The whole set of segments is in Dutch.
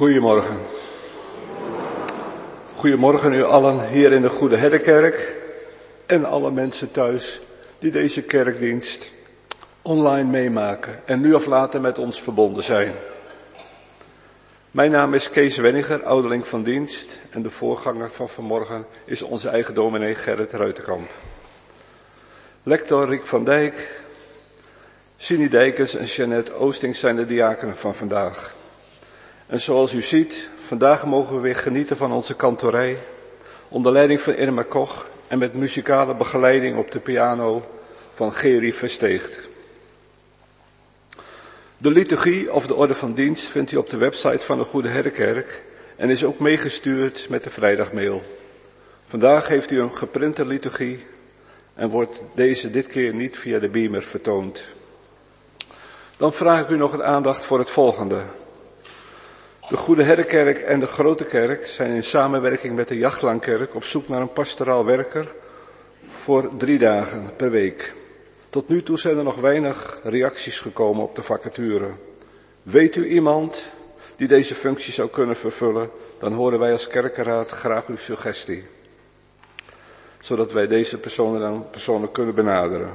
Goedemorgen. Goedemorgen u allen hier in de Goede Herdenkerk en alle mensen thuis die deze kerkdienst online meemaken en nu of later met ons verbonden zijn. Mijn naam is Kees Wenniger, ouderling van dienst en de voorganger van vanmorgen is onze eigen dominee Gerrit Ruitenkamp. Lector Riek van Dijk, Sini Dijkers en Jeannette Oosting zijn de diakenen van vandaag. En zoals u ziet, vandaag mogen we weer genieten van onze kantorij. Onder leiding van Irma Koch en met muzikale begeleiding op de piano van Geri Versteegt. De liturgie of de orde van dienst vindt u op de website van de Goede Herdenkerk en is ook meegestuurd met de vrijdagmail. Vandaag heeft u een geprinte liturgie en wordt deze dit keer niet via de beamer vertoond. Dan vraag ik u nog het aandacht voor het volgende. De Goede Herdenkerk en de Grote Kerk zijn in samenwerking met de Jachtlangkerk op zoek naar een pastoraal werker voor drie dagen per week. Tot nu toe zijn er nog weinig reacties gekomen op de vacature. Weet u iemand die deze functie zou kunnen vervullen, dan horen wij als kerkenraad graag uw suggestie. Zodat wij deze personen dan persoonlijk kunnen benaderen.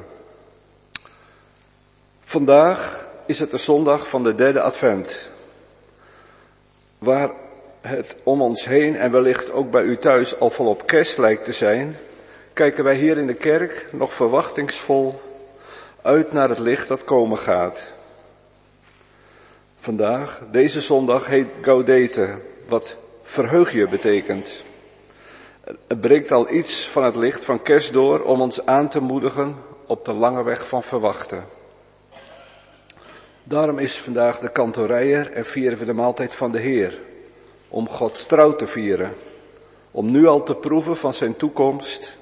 Vandaag is het de zondag van de derde advent waar het om ons heen en wellicht ook bij u thuis al volop kerst lijkt te zijn, kijken wij hier in de kerk nog verwachtingsvol uit naar het licht dat komen gaat. Vandaag, deze zondag, heet Gaudete, wat verheug je betekent. Het breekt al iets van het licht van kerst door om ons aan te moedigen op de lange weg van verwachten. Daarom is vandaag de kantorijer en vieren we de maaltijd van de Heer. Om God trouw te vieren. Om nu al te proeven van zijn toekomst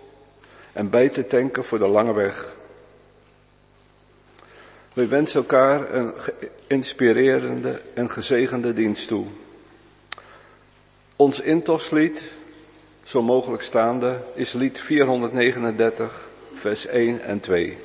en bij te tanken voor de lange weg. We wensen elkaar een inspirerende en gezegende dienst toe. Ons intoslied, zo mogelijk staande, is lied 439, vers 1 en 2.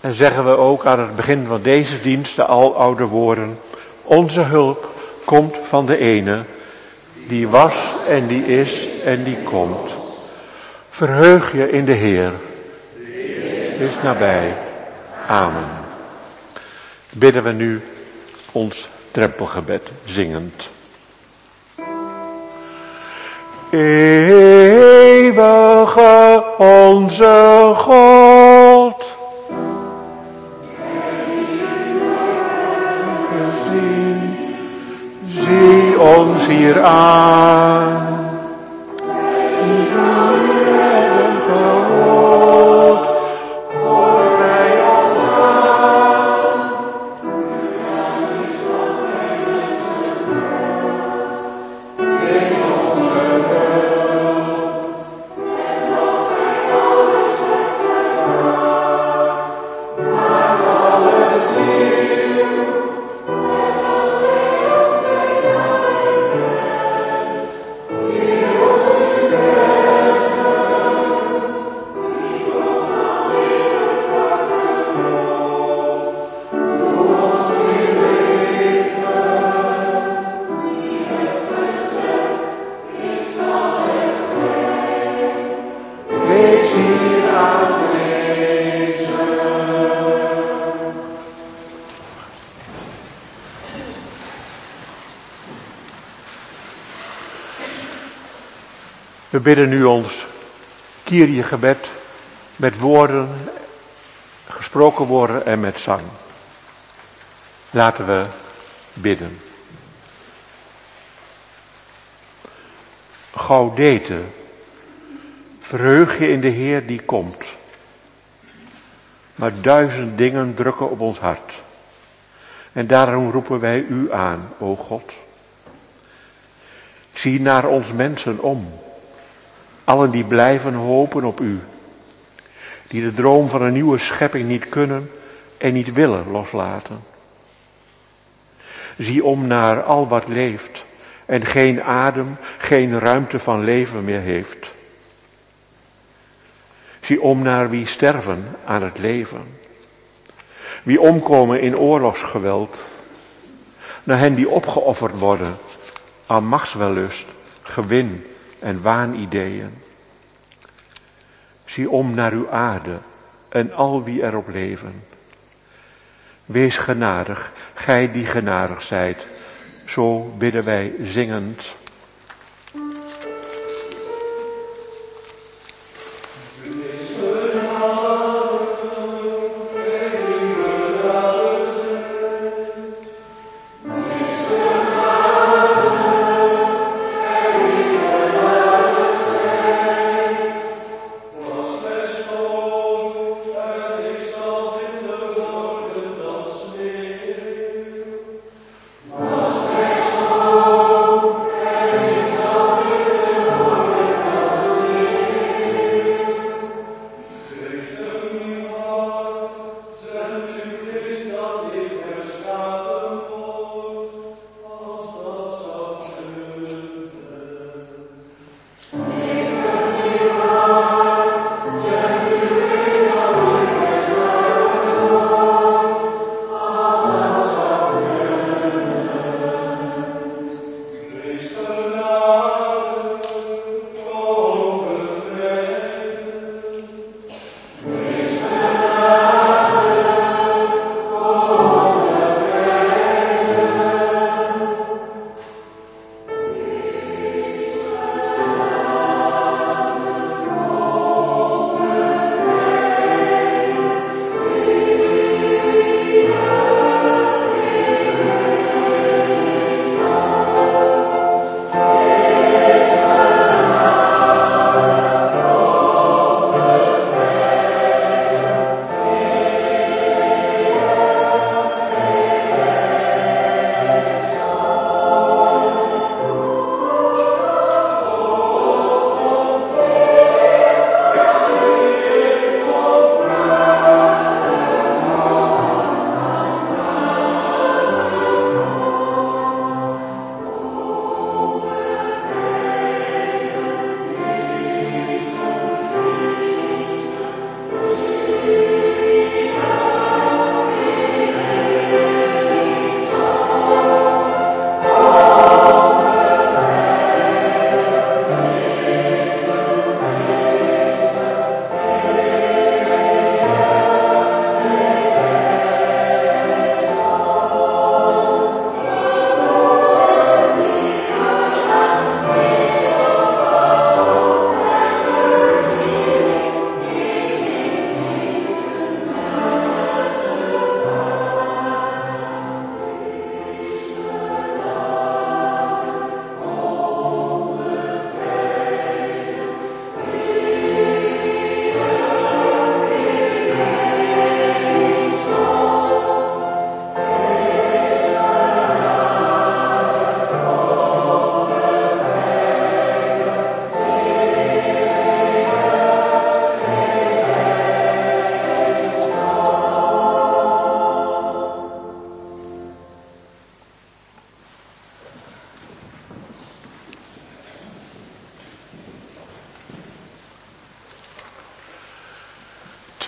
En zeggen we ook aan het begin van deze dienst de aloude woorden. Onze hulp komt van de ene, die was en die is en die komt. Verheug je in de Heer. Is nabij. Amen. Bidden we nu ons drempelgebed zingend. Eeuwige onze God. Ons hier aan. We bidden nu ons Kyrie gebed met woorden, gesproken woorden en met zang. Laten we bidden. Gaudete, verheug je in de Heer die komt. Maar duizend dingen drukken op ons hart. En daarom roepen wij u aan, o God. Zie naar ons mensen om Allen die blijven hopen op u. Die de droom van een nieuwe schepping niet kunnen en niet willen loslaten. Zie om naar al wat leeft en geen adem, geen ruimte van leven meer heeft. Zie om naar wie sterven aan het leven. Wie omkomen in oorlogsgeweld. Naar hen die opgeofferd worden aan machtswellust, gewin en waanideeën. Zie om naar uw aarde en al wie erop leven. Wees genadig, gij die genadig zijt. Zo bidden wij zingend.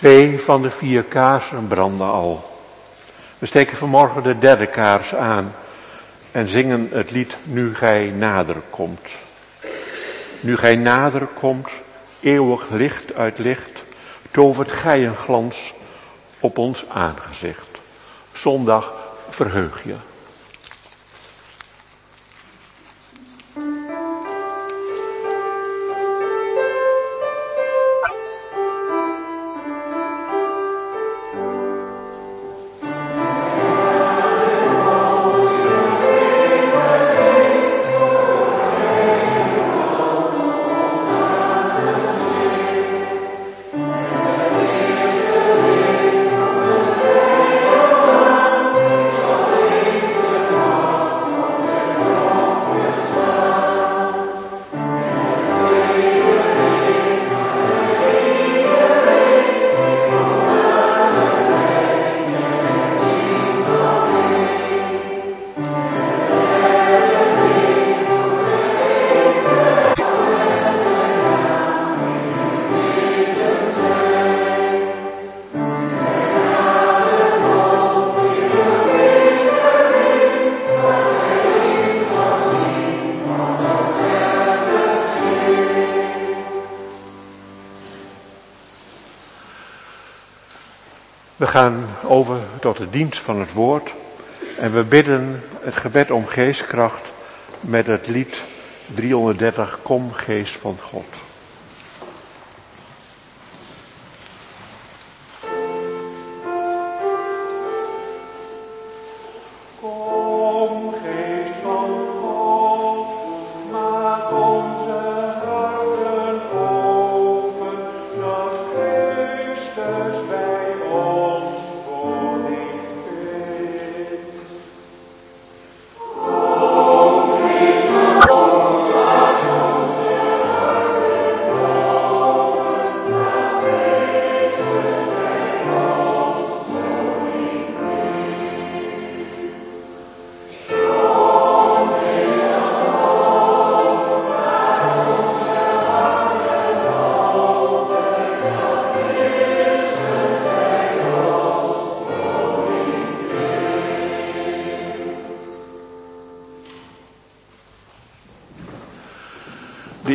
Twee van de vier kaarsen branden al. We steken vanmorgen de derde kaars aan en zingen het lied Nu gij nader komt. Nu gij nader komt, eeuwig licht uit licht, tovert gij een glans op ons aangezicht. Zondag verheug je. Gaan over tot de dienst van het woord en we bidden het gebed om geestkracht met het lied 330 Kom geest van God.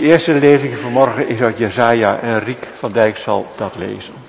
Eerste lezing vanmorgen is uit Jezaja en Riek van Dijk zal dat lezen.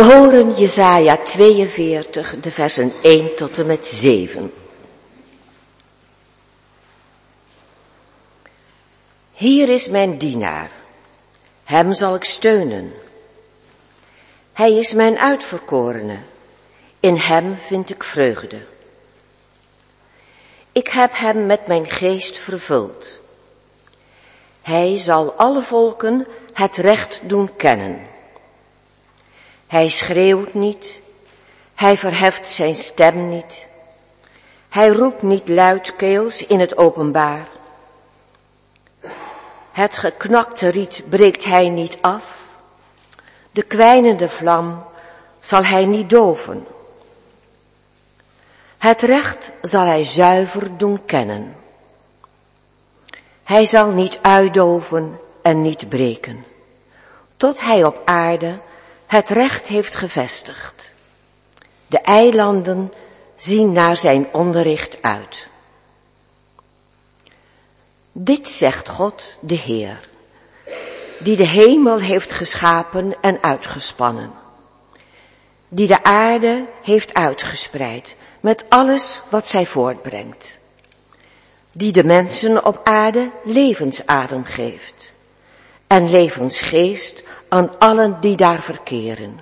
We horen Jesaja 42, de versen 1 tot en met 7. Hier is mijn dienaar. Hem zal ik steunen. Hij is mijn uitverkorene. In hem vind ik vreugde. Ik heb hem met mijn geest vervuld. Hij zal alle volken het recht doen kennen. Hij schreeuwt niet, hij verheft zijn stem niet, hij roept niet luidkeels in het openbaar. Het geknakte riet breekt hij niet af, de kwijnende vlam zal hij niet doven. Het recht zal hij zuiver doen kennen. Hij zal niet uitdoven en niet breken, tot hij op aarde het recht heeft gevestigd. De eilanden zien naar zijn onderricht uit. Dit zegt God, de Heer, die de hemel heeft geschapen en uitgespannen, die de aarde heeft uitgespreid met alles wat zij voortbrengt, die de mensen op aarde levensadem geeft en levensgeest aan allen die daar verkeren.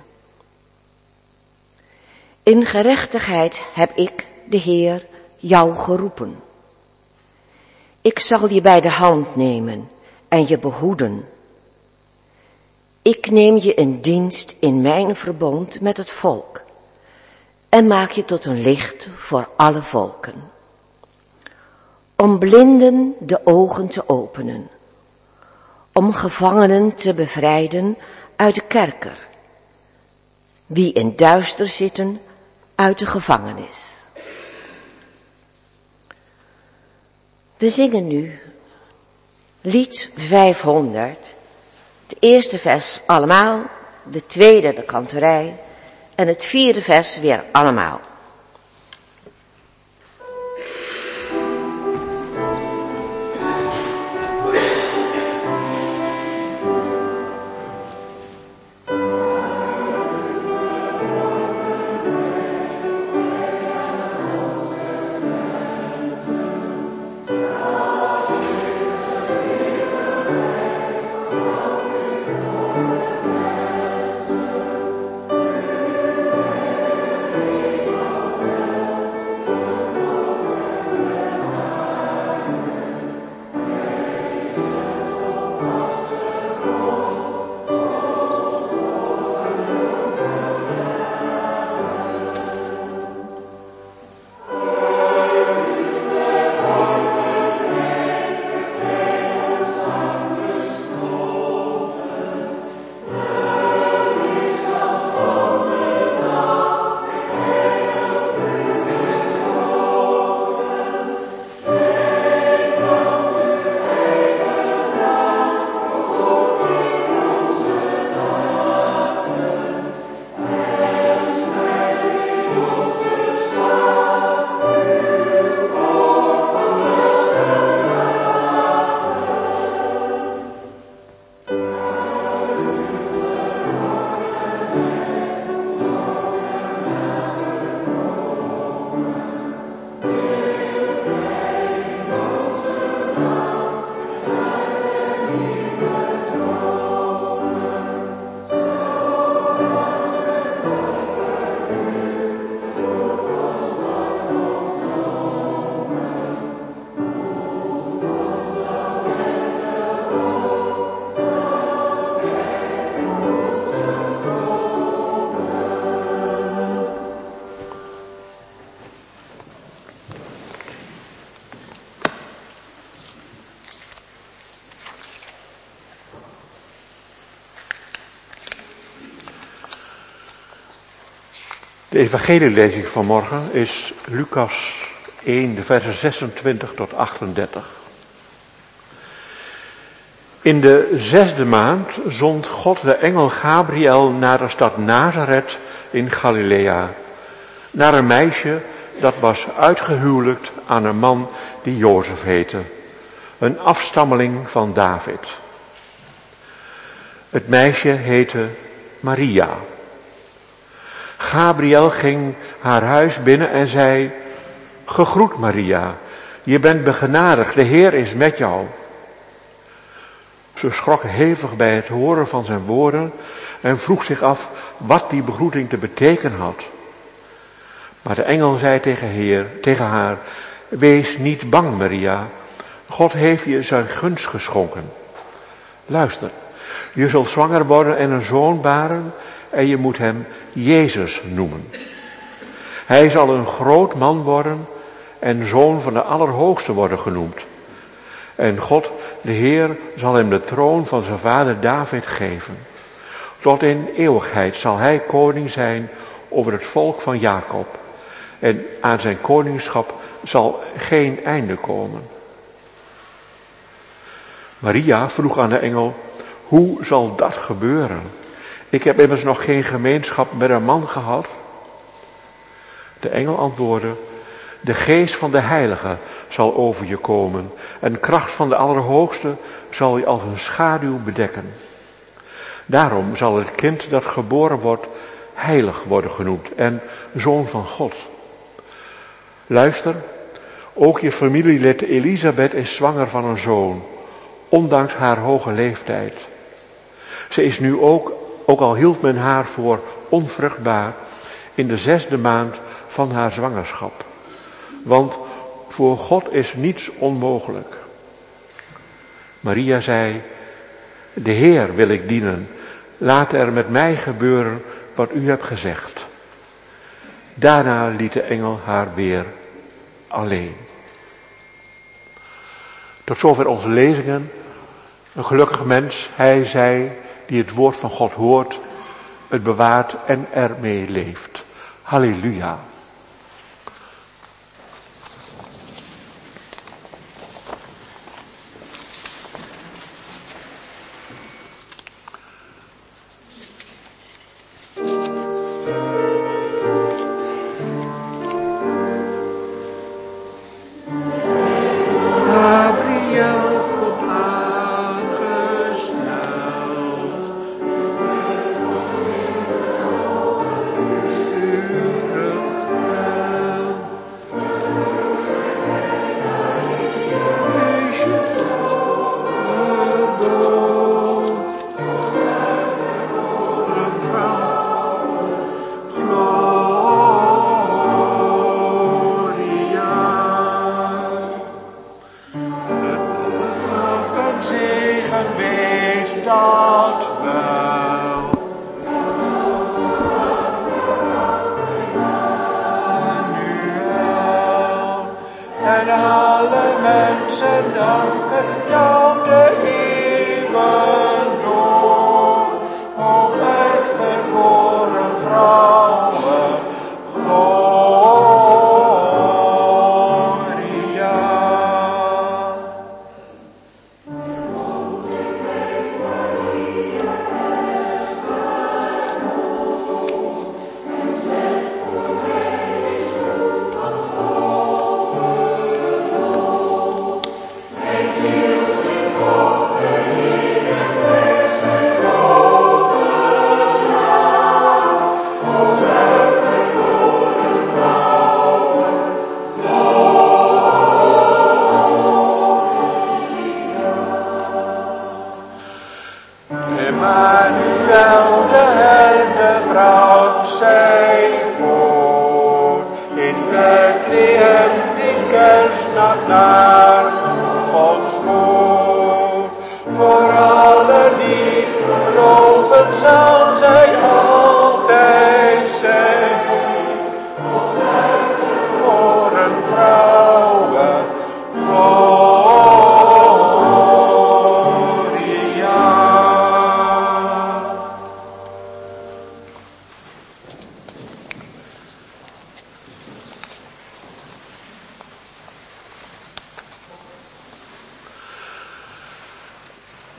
In gerechtigheid heb ik, de Heer, jou geroepen. Ik zal je bij de hand nemen en je behoeden. Ik neem je in dienst in mijn verbond met het volk. en maak je tot een licht voor alle volken. Om blinden de ogen te openen. Om gevangenen te bevrijden uit de kerker. Wie in duister zitten uit de gevangenis. We zingen nu lied 500. Het eerste vers allemaal, de tweede de kanterij en het vierde vers weer allemaal. De evangelielezing van morgen is Lucas 1, de versen 26 tot 38. In de zesde maand zond God de engel Gabriel naar de stad Nazareth in Galilea. Naar een meisje dat was uitgehuwelijkt aan een man die Jozef heette. Een afstammeling van David. Het meisje heette Maria. Gabriel ging haar huis binnen en zei, gegroet Maria, je bent begenadigd, de Heer is met jou. Ze schrok hevig bij het horen van zijn woorden en vroeg zich af wat die begroeting te betekenen had. Maar de engel zei tegen, heer, tegen haar, wees niet bang Maria, God heeft je zijn gunst geschonken. Luister, je zult zwanger worden en een zoon baren en je moet hem Jezus noemen. Hij zal een groot man worden en zoon van de Allerhoogste worden genoemd. En God, de Heer, zal hem de troon van zijn vader David geven. Tot in eeuwigheid zal hij koning zijn over het volk van Jacob. En aan zijn koningschap zal geen einde komen. Maria vroeg aan de engel, hoe zal dat gebeuren? Ik heb immers nog geen gemeenschap met een man gehad. De engel antwoordde, de geest van de heilige zal over je komen en kracht van de Allerhoogste zal je als een schaduw bedekken. Daarom zal het kind dat geboren wordt heilig worden genoemd en zoon van God. Luister, ook je familielid Elisabeth is zwanger van een zoon, ondanks haar hoge leeftijd. Ze is nu ook ook al hield men haar voor onvruchtbaar in de zesde maand van haar zwangerschap. Want voor God is niets onmogelijk. Maria zei, de Heer wil ik dienen. Laat er met mij gebeuren wat u hebt gezegd. Daarna liet de engel haar weer alleen. Tot zover onze lezingen. Een gelukkig mens, hij zij die het woord van God hoort, het bewaart en ermee leeft. Halleluja. 감사합니다.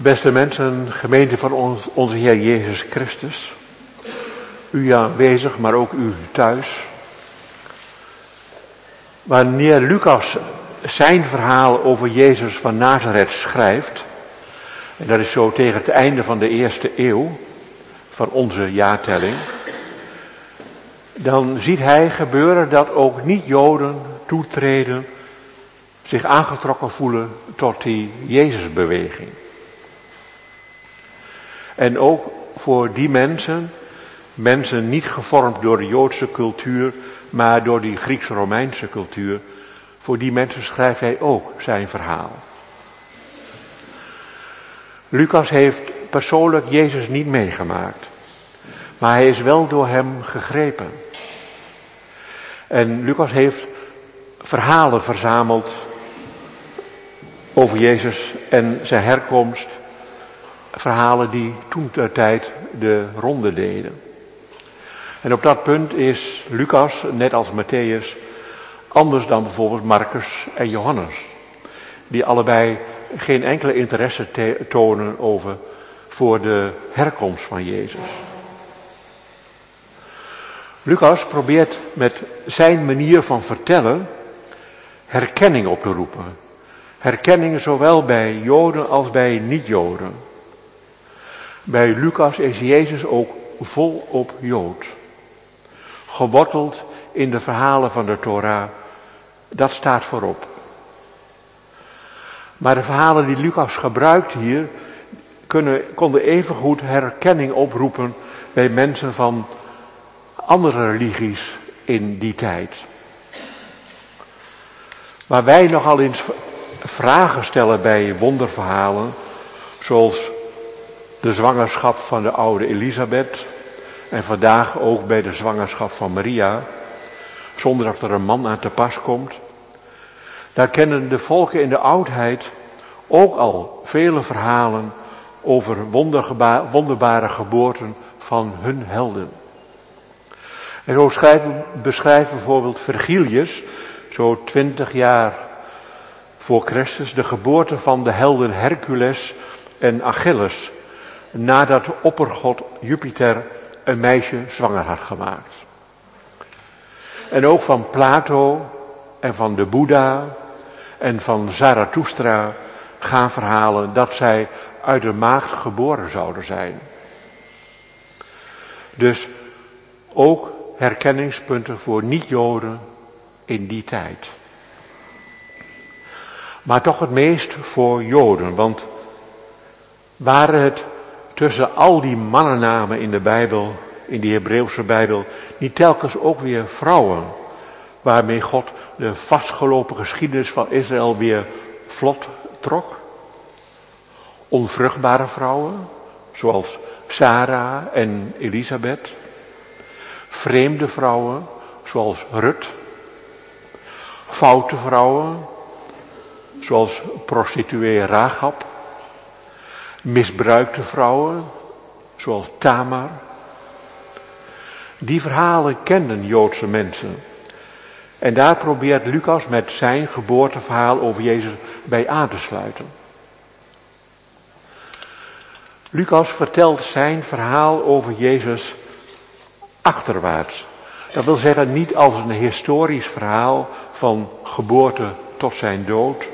Beste mensen, gemeente van onze Heer Jezus Christus. U aanwezig, maar ook u thuis. Wanneer Lucas zijn verhaal over Jezus van Nazareth schrijft, en dat is zo tegen het einde van de eerste eeuw van onze jaartelling, dan ziet hij gebeuren dat ook niet-Joden toetreden, zich aangetrokken voelen tot die Jezusbeweging. En ook voor die mensen, mensen niet gevormd door de Joodse cultuur, maar door die Grieks-Romeinse cultuur, voor die mensen schrijft hij ook zijn verhaal. Lucas heeft persoonlijk Jezus niet meegemaakt, maar hij is wel door hem gegrepen. En Lucas heeft verhalen verzameld over Jezus en zijn herkomst verhalen die toen ter tijd de ronde deden. En op dat punt is Lucas, net als Matthäus, anders dan bijvoorbeeld Marcus en Johannes. Die allebei geen enkele interesse tonen over voor de herkomst van Jezus. Lucas probeert met zijn manier van vertellen herkenning op te roepen. Herkenning zowel bij Joden als bij niet-Joden. Bij Lucas is Jezus ook volop Jood. Geworteld in de verhalen van de Torah. Dat staat voorop. Maar de verhalen die Lucas gebruikt hier kunnen, konden evengoed herkenning oproepen bij mensen van andere religies in die tijd. Waar wij nogal eens vragen stellen bij wonderverhalen, zoals de zwangerschap van de oude Elisabeth en vandaag ook bij de zwangerschap van Maria, zonder dat er een man aan te pas komt. Daar kennen de volken in de oudheid ook al vele verhalen over wonderbare geboorten van hun helden. En zo beschrijft bijvoorbeeld Vergilius, zo twintig jaar voor Christus, de geboorte van de helden Hercules en Achilles, nadat de oppergod Jupiter een meisje zwanger had gemaakt. En ook van Plato en van de Boeddha en van Zarathustra gaan verhalen dat zij uit de maagd geboren zouden zijn. Dus ook herkenningspunten voor niet-Joden in die tijd. Maar toch het meest voor Joden, want waren het tussen al die mannennamen in de Bijbel, in die Hebreeuwse Bijbel, niet telkens ook weer vrouwen, waarmee God de vastgelopen geschiedenis van Israël weer vlot trok? Onvruchtbare vrouwen, zoals Sarah en Elisabeth. Vreemde vrouwen, zoals Rut. Foute vrouwen, zoals prostituee Rahab. Misbruikte vrouwen, zoals Tamar. Die verhalen kenden Joodse mensen. En daar probeert Lucas met zijn geboorteverhaal over Jezus bij aan te sluiten. Lucas vertelt zijn verhaal over Jezus achterwaarts. Dat wil zeggen niet als een historisch verhaal van geboorte tot zijn dood,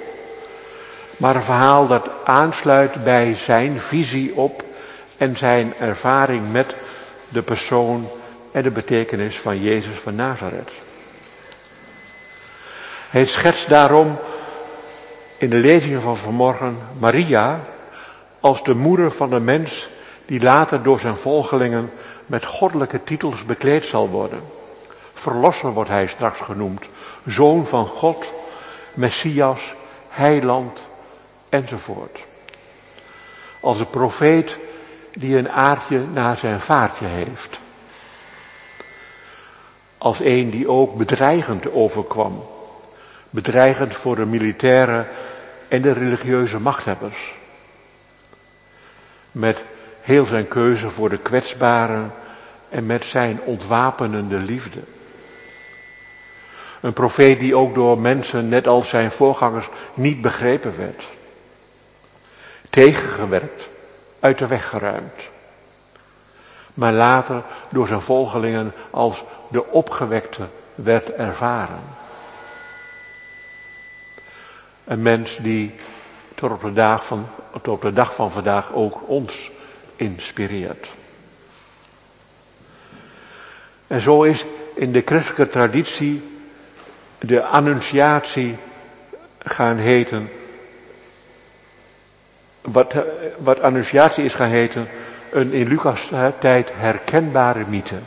maar een verhaal dat aansluit bij zijn visie op en zijn ervaring met de persoon en de betekenis van Jezus van Nazareth. Hij schetst daarom in de lezingen van vanmorgen Maria als de moeder van de mens die later door zijn volgelingen met goddelijke titels bekleed zal worden. Verlosser wordt hij straks genoemd, zoon van God, Messias, heiland enzovoort. Als een profeet die een aardje naar zijn vaartje heeft. Als een die ook bedreigend overkwam. Bedreigend voor de militaire en de religieuze machthebbers. Met heel zijn keuze voor de kwetsbaren en met zijn ontwapenende liefde. Een profeet die ook door mensen, net als zijn voorgangers, niet begrepen werd. Tegengewerkt, uit de weg geruimd. Maar later door zijn volgelingen als de opgewekte werd ervaren. Een mens die tot op de dag van, tot op de dag van vandaag ook ons inspireert. En zo is in de christelijke traditie de annunciatie gaan heten. Wat, wat annunciatie is gaan heten, een in Lucas tijd herkenbare mythe.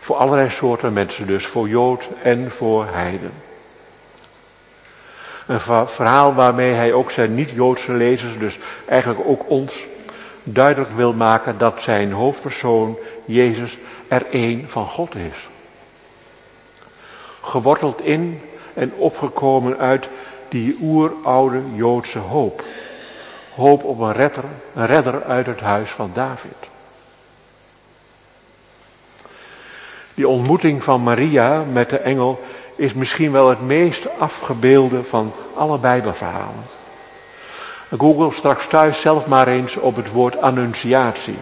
Voor allerlei soorten mensen dus, voor Jood en voor Heiden. Een verhaal waarmee hij ook zijn niet-Joodse lezers, dus eigenlijk ook ons, duidelijk wil maken dat zijn hoofdpersoon, Jezus, er één van God is. Geworteld in en opgekomen uit die oeroude Joodse hoop. Hoop op een redder, een redder uit het huis van David. Die ontmoeting van Maria met de engel is misschien wel het meest afgebeelde van alle Bijbelverhalen. Google straks thuis zelf maar eens op het woord annunciatie.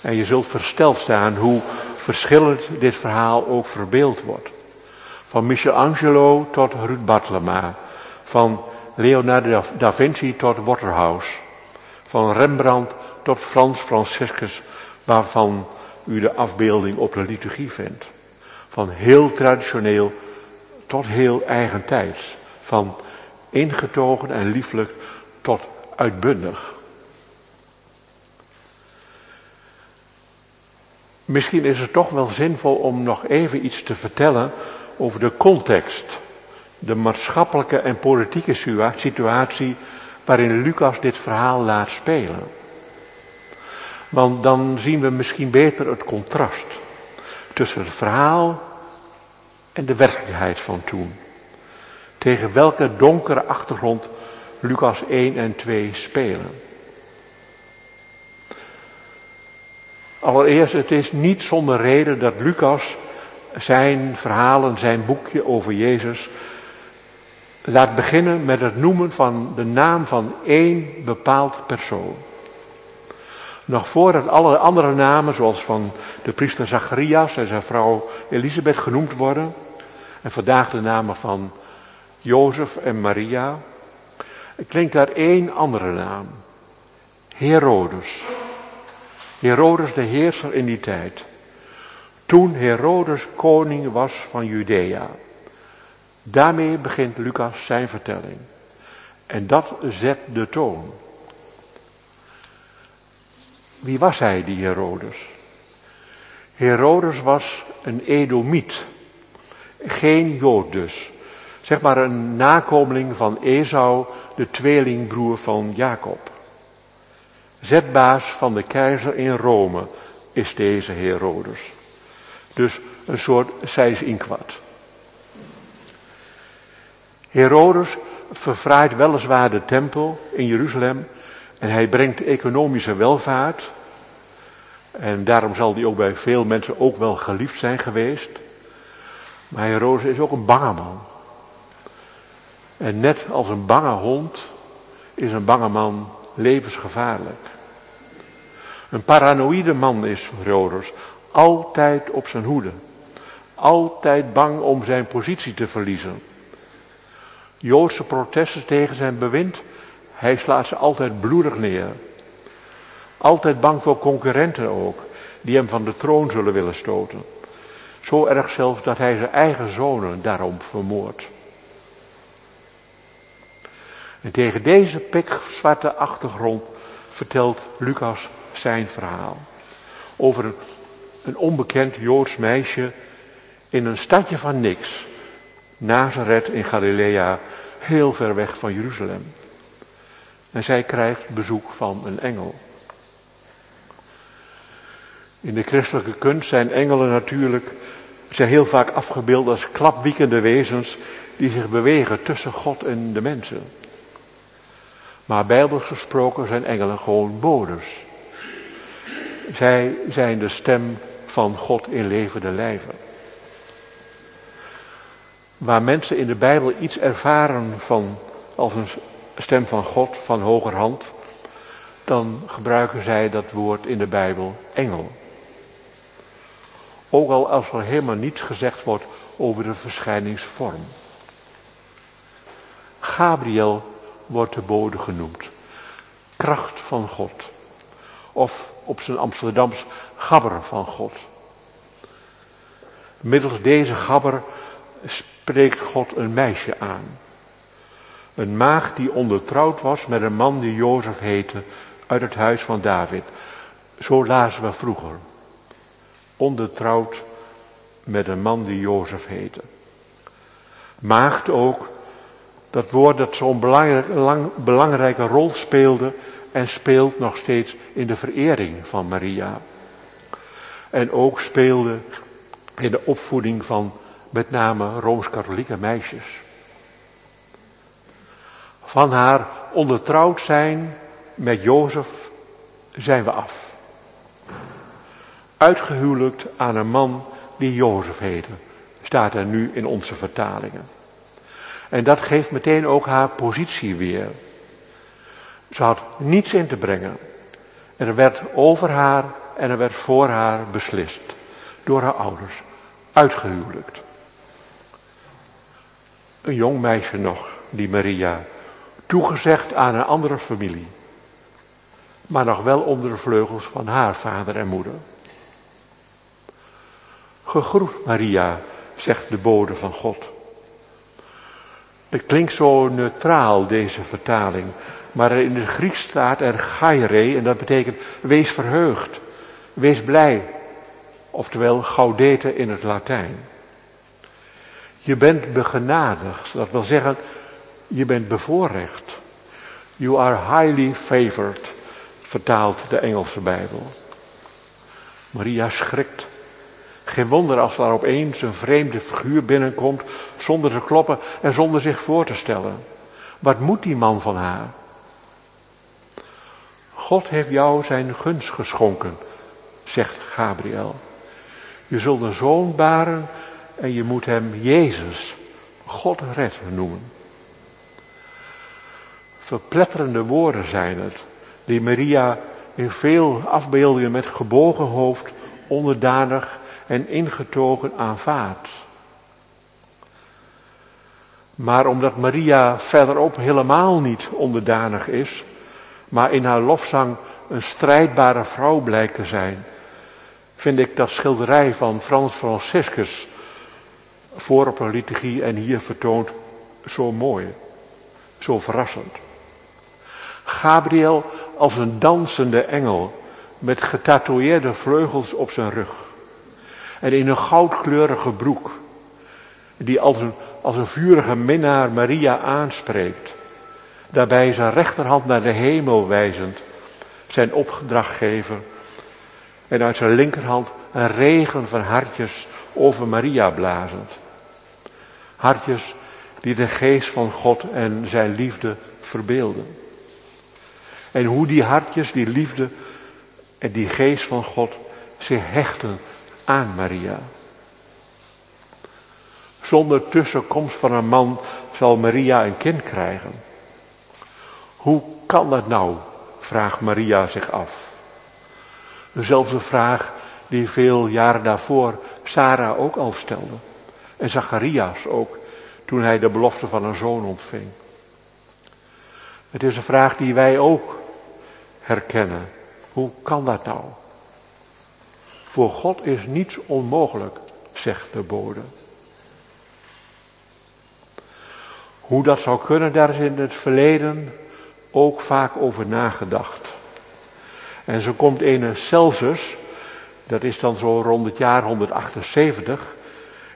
En je zult versteld staan hoe verschillend dit verhaal ook verbeeld wordt. Van Michelangelo tot Ruud Bartlema. Van Leonardo da Vinci tot Waterhouse. Van Rembrandt tot Frans Franciscus, waarvan u de afbeelding op de liturgie vindt. Van heel traditioneel tot heel eigentijds. Van ingetogen en lieflijk tot uitbundig. Misschien is het toch wel zinvol om nog even iets te vertellen over de context, de maatschappelijke en politieke situatie waarin Lucas dit verhaal laat spelen. Want dan zien we misschien beter het contrast tussen het verhaal en de werkelijkheid van toen. Tegen welke donkere achtergrond Lucas 1 en 2 spelen. Allereerst, het is niet zonder reden dat Lucas zijn verhalen, zijn boekje over Jezus, laat beginnen met het noemen van de naam van één bepaald persoon. Nog voordat alle andere namen, zoals van de priester Zacharias en zijn vrouw Elisabeth genoemd worden, en vandaag de namen van Jozef en Maria, klinkt daar één andere naam. Herodes. Herodes de heerser in die tijd. Toen Herodes koning was van Judea. Daarmee begint Lucas zijn vertelling. En dat zet de toon. Wie was hij, die Herodes? Herodes was een Edomiet. Geen Jood dus. Zeg maar een nakomeling van Esau, de tweelingbroer van Jacob. Zetbaas van de keizer in Rome is deze Herodes. Dus een soort seis inkwart. Herodes verfraait weliswaar de tempel in Jeruzalem en hij brengt economische welvaart. En daarom zal hij ook bij veel mensen ook wel geliefd zijn geweest. Maar Herodes is ook een bange man. En net als een bange hond is een bange man levensgevaarlijk. Een paranoïde man is Herodes, altijd op zijn hoede. Altijd bang om zijn positie te verliezen. Joodse protesten tegen zijn bewind, hij slaat ze altijd bloedig neer. Altijd bang voor concurrenten ook, die hem van de troon zullen willen stoten. Zo erg zelfs dat hij zijn eigen zonen daarom vermoordt. En tegen deze pikzwarte achtergrond vertelt Lucas zijn verhaal. Over een, een onbekend Joods meisje in een stadje van niks. Nazareth in Galilea, heel ver weg van Jeruzalem. En zij krijgt bezoek van een engel. In de christelijke kunst zijn engelen natuurlijk zijn heel vaak afgebeeld als klapwiekende wezens die zich bewegen tussen God en de mensen. Maar bijbels gesproken zijn engelen gewoon bodes. Zij zijn de stem van God in levende lijven. Waar mensen in de Bijbel iets ervaren van, als een stem van God, van hogerhand, dan gebruiken zij dat woord in de Bijbel engel. Ook al als er helemaal niets gezegd wordt over de verschijningsvorm. Gabriel wordt de bode genoemd. Kracht van God. Of op zijn Amsterdams gabber van God. Middels deze gabber spreekt God een meisje aan. Een maagd die ondertrouwd was met een man die Jozef heette uit het huis van David. Zo lazen we vroeger. Ondertrouwd met een man die Jozef heette. Maagd ook dat woord dat zo'n belangrijke rol speelde en speelt nog steeds in de verering van Maria. En ook speelde in de opvoeding van met name rooms-katholieke meisjes. Van haar ondertrouwd zijn met Jozef zijn we af. Uitgehuwelijkt aan een man die Jozef heette, staat er nu in onze vertalingen. En dat geeft meteen ook haar positie weer. Ze had niets in te brengen. Er werd over haar en er werd voor haar beslist. Door haar ouders. Uitgehuwelijkt. Een jong meisje nog, die Maria. Toegezegd aan een andere familie. Maar nog wel onder de vleugels van haar vader en moeder. Gegroet Maria, zegt de bode van God. Het klinkt zo neutraal, deze vertaling. Maar in het Grieks staat er gaire en dat betekent wees verheugd, wees blij. Oftewel gaudete in het Latijn. Je bent begenadigd, dat wil zeggen, je bent bevoorrecht. You are highly favored, vertaalt de Engelse Bijbel. Maria schrikt. Geen wonder als er opeens een vreemde figuur binnenkomt zonder te kloppen en zonder zich voor te stellen. Wat moet die man van haar? God heeft jou zijn gunst geschonken, zegt Gabriel. Je zult een zoon baren en je moet hem Jezus, God red noemen. Verpletterende woorden zijn het, die Maria in veel afbeeldingen met gebogen hoofd, onderdanig en ingetogen aanvaardt. Maar omdat Maria verderop helemaal niet onderdanig is, maar in haar lofzang een strijdbare vrouw blijkt te zijn, vind ik dat schilderij van Frans Franciscus voor op een liturgie en hier vertoond zo mooi, zo verrassend. Gabriel als een dansende engel met getatoeëerde vleugels op zijn rug en in een goudkleurige broek die als een, als een vurige minnaar Maria aanspreekt, daarbij zijn rechterhand naar de hemel wijzend, zijn opdrachtgever en uit zijn linkerhand een regen van hartjes over Maria blazend. Hartjes die de geest van God en zijn liefde verbeelden. En hoe die hartjes, die liefde en die geest van God zich hechten aan Maria. Zonder tussenkomst van een man zal Maria een kind krijgen. Hoe kan dat nou? vraagt Maria zich af. Dezelfde vraag die veel jaren daarvoor Sarah ook al stelde. En Zacharias ook, toen hij de belofte van een zoon ontving. Het is een vraag die wij ook herkennen. Hoe kan dat nou? Voor God is niets onmogelijk, zegt de bode. Hoe dat zou kunnen, daar is in het verleden ook vaak over nagedacht. En zo komt een Celsus, dat is dan zo rond het jaar 178,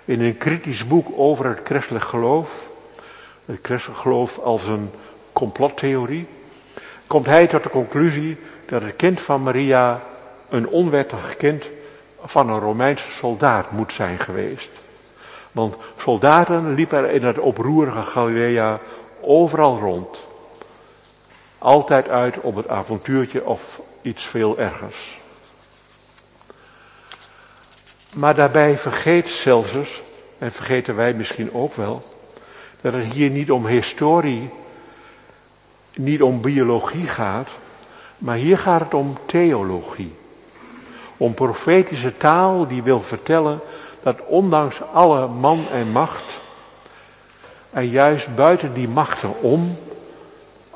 in een kritisch boek over het christelijk geloof, het christelijk geloof als een complottheorie, komt hij tot de conclusie dat het kind van Maria een onwettig kind van een Romeinse soldaat moet zijn geweest. Want soldaten liepen in het oproerige Galilea overal rond. Altijd uit op het avontuurtje of iets veel ergers. Maar daarbij vergeet Celsus, en vergeten wij misschien ook wel, dat het hier niet om historie, niet om biologie gaat, maar hier gaat het om theologie. Om profetische taal die wil vertellen dat ondanks alle man en macht, en juist buiten die machten om,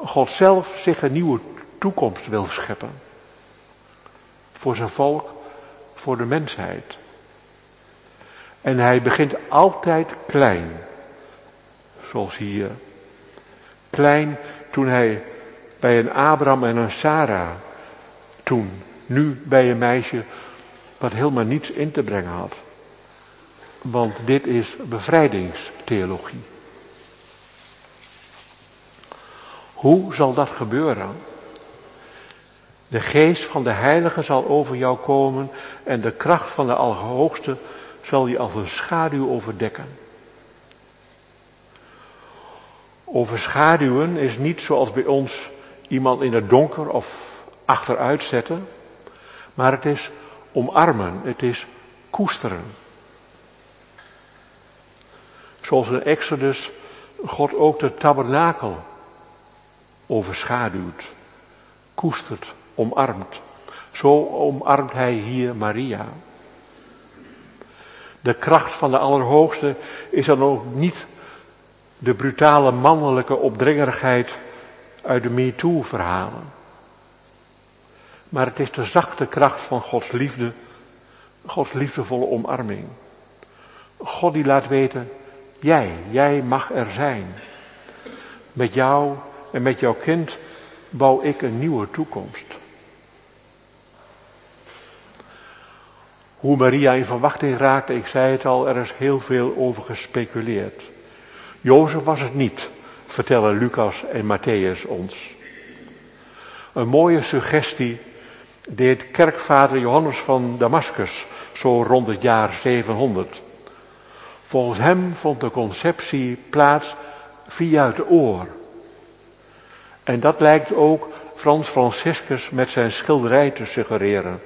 God zelf zich een nieuwe toekomst wil scheppen. Voor zijn volk, voor de mensheid. En hij begint altijd klein. Zoals hier. Klein toen hij bij een Abraham en een Sarah. Toen. Nu bij een meisje wat helemaal niets in te brengen had. Want dit is bevrijdingstheologie. Hoe zal dat gebeuren? De geest van de heilige zal over jou komen en de kracht van de Allerhoogste zal je als een schaduw overdekken. Overschaduwen is niet zoals bij ons iemand in het donker of achteruit zetten, maar het is omarmen, het is koesteren. Zoals in Exodus God ook de tabernakel overschaduwt, koestert, omarmt. Zo omarmt hij hier Maria. De kracht van de Allerhoogste is dan ook niet de brutale mannelijke opdringerigheid uit de MeToo-verhalen. Maar het is de zachte kracht van Gods liefde, Gods liefdevolle omarming. God die laat weten, jij, jij mag er zijn. Met jou en met jouw kind bouw ik een nieuwe toekomst. Hoe Maria in verwachting raakte, ik zei het al, er is heel veel over gespeculeerd. Jozef was het niet, vertellen Lucas en Matthäus ons. Een mooie suggestie deed kerkvader Johannes van Damascus zo rond het jaar 700. Volgens hem vond de conceptie plaats via het oor. En dat lijkt ook Frans Franciscus met zijn schilderij te suggereren.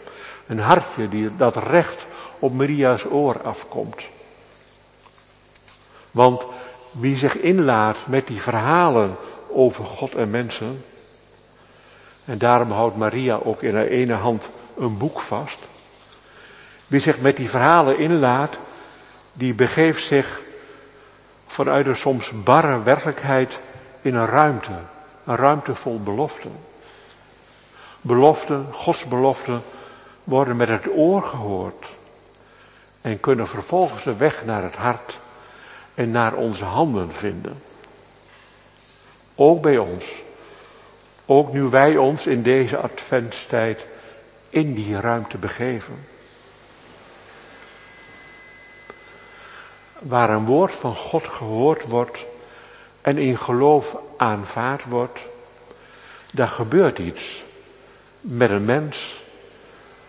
Een hartje die, dat recht op Maria's oor afkomt. Want wie zich inlaat met die verhalen over God en mensen, en daarom houdt Maria ook in haar ene hand een boek vast. Wie zich met die verhalen inlaat, die begeeft zich vanuit een soms barre werkelijkheid in een ruimte. Een ruimte vol beloften. Beloften, Gods beloften, worden met het oor gehoord. En kunnen vervolgens de weg naar het hart en naar onze handen vinden. Ook bij ons. Ook nu wij ons in deze adventstijd in die ruimte begeven. Waar een woord van God gehoord wordt en in geloof aanvaard wordt, daar gebeurt iets met een mens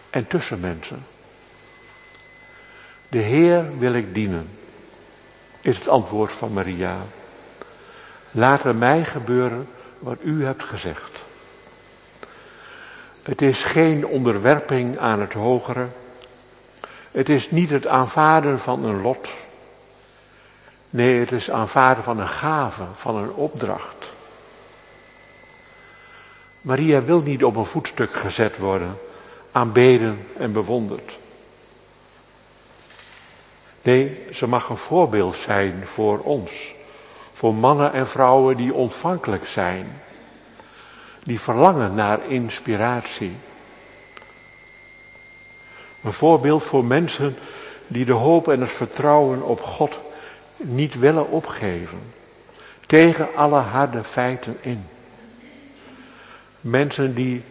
en tussen mensen. De Heer wil ik dienen, is het antwoord van Maria. Laat er mij gebeuren wat u hebt gezegd. Het is geen onderwerping aan het hogere. Het is niet het aanvaarden van een lot. Nee, het is aanvaarden van een gave, van een opdracht. Maria wil niet op een voetstuk gezet worden, aanbeden en bewonderd. Nee, ze mag een voorbeeld zijn voor ons. Voor mannen en vrouwen die ontvankelijk zijn. Die verlangen naar inspiratie. Een voorbeeld voor mensen die de hoop en het vertrouwen op God niet willen opgeven. Tegen alle harde feiten in. Mensen die,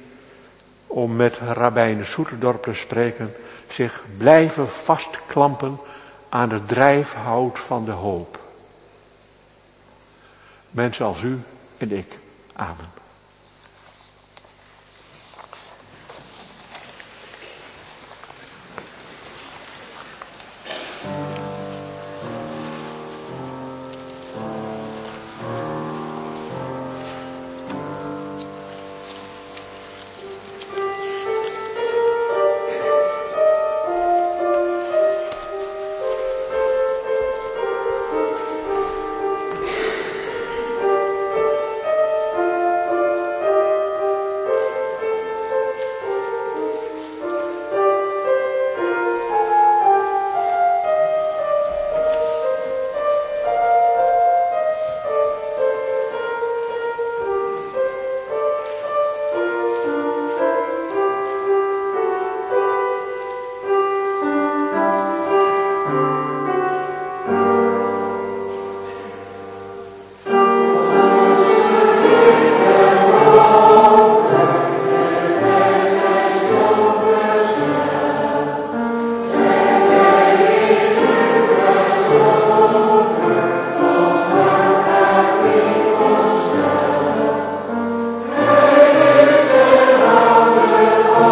om met Rabijn Soeterdorp te spreken, zich blijven vastklampen aan het drijfhout van de hoop. Mensen als u en ik. Amen.